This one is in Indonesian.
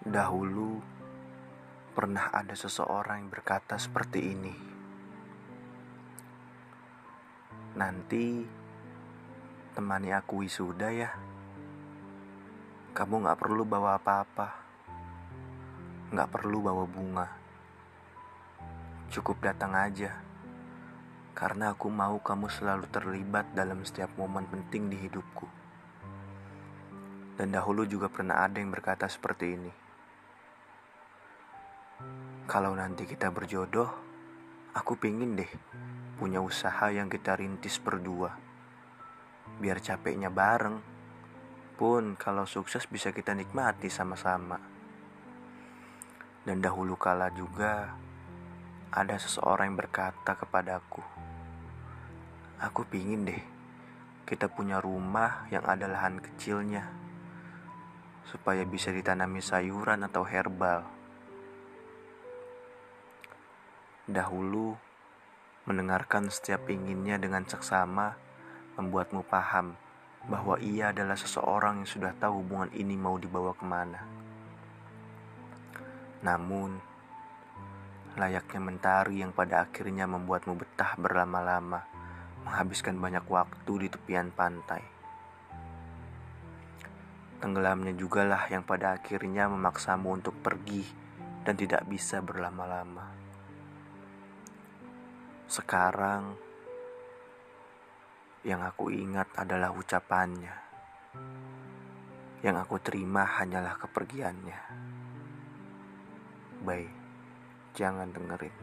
Dahulu pernah ada seseorang yang berkata seperti ini. Nanti temani aku wisuda ya. Kamu gak perlu bawa apa-apa. Gak perlu bawa bunga. Cukup datang aja. Karena aku mau kamu selalu terlibat dalam setiap momen penting di hidupku. Dan dahulu juga pernah ada yang berkata seperti ini. Kalau nanti kita berjodoh, aku pingin deh punya usaha yang kita rintis berdua. Biar capeknya bareng, pun kalau sukses bisa kita nikmati sama-sama. Dan dahulu kala juga ada seseorang yang berkata kepadaku, Aku pingin deh kita punya rumah yang ada lahan kecilnya, supaya bisa ditanami sayuran atau herbal Dahulu, mendengarkan setiap inginnya dengan seksama membuatmu paham bahwa ia adalah seseorang yang sudah tahu hubungan ini mau dibawa ke mana. Namun, layaknya mentari yang pada akhirnya membuatmu betah berlama-lama, menghabiskan banyak waktu di tepian pantai. Tenggelamnya jugalah yang pada akhirnya memaksamu untuk pergi dan tidak bisa berlama-lama. Sekarang yang aku ingat adalah ucapannya. Yang aku terima hanyalah kepergiannya. Baik, jangan dengerin.